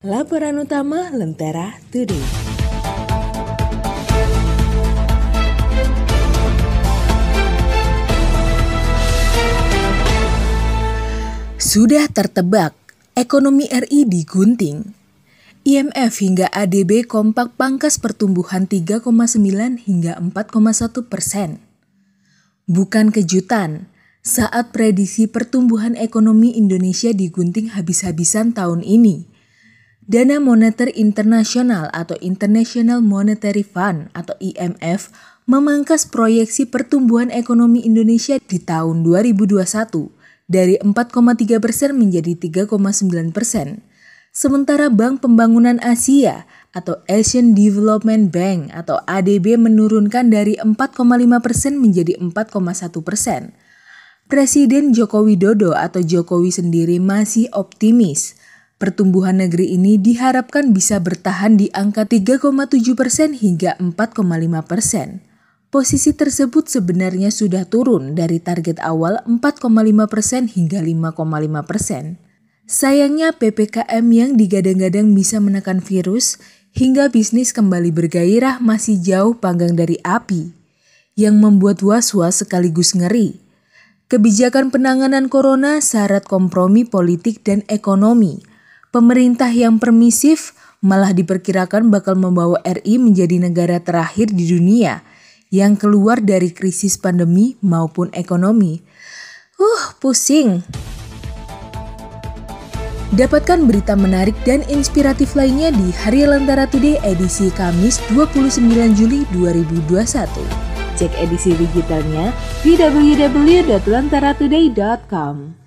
Laporan utama Lentera Today. Sudah tertebak, ekonomi RI digunting. IMF hingga ADB kompak pangkas pertumbuhan 3,9 hingga 4,1 persen. Bukan kejutan, saat prediksi pertumbuhan ekonomi Indonesia digunting habis-habisan tahun ini. Dana Moneter Internasional atau International Monetary Fund atau IMF memangkas proyeksi pertumbuhan ekonomi Indonesia di tahun 2021 dari 4,3 persen menjadi 3,9 persen. Sementara Bank Pembangunan Asia atau Asian Development Bank atau ADB menurunkan dari 4,5 persen menjadi 4,1 persen. Presiden Joko Widodo atau Jokowi sendiri masih optimis Pertumbuhan negeri ini diharapkan bisa bertahan di angka 3,7 persen hingga 4,5 persen. Posisi tersebut sebenarnya sudah turun dari target awal 4,5 persen hingga 5,5 persen. Sayangnya PPKM yang digadang-gadang bisa menekan virus hingga bisnis kembali bergairah masih jauh panggang dari api, yang membuat was-was sekaligus ngeri. Kebijakan penanganan corona syarat kompromi politik dan ekonomi – Pemerintah yang permisif malah diperkirakan bakal membawa RI menjadi negara terakhir di dunia yang keluar dari krisis pandemi maupun ekonomi. Uh, pusing. Dapatkan berita menarik dan inspiratif lainnya di Hari Lentera Today edisi Kamis 29 Juli 2021. Cek edisi digitalnya di www.lantaratoday.com.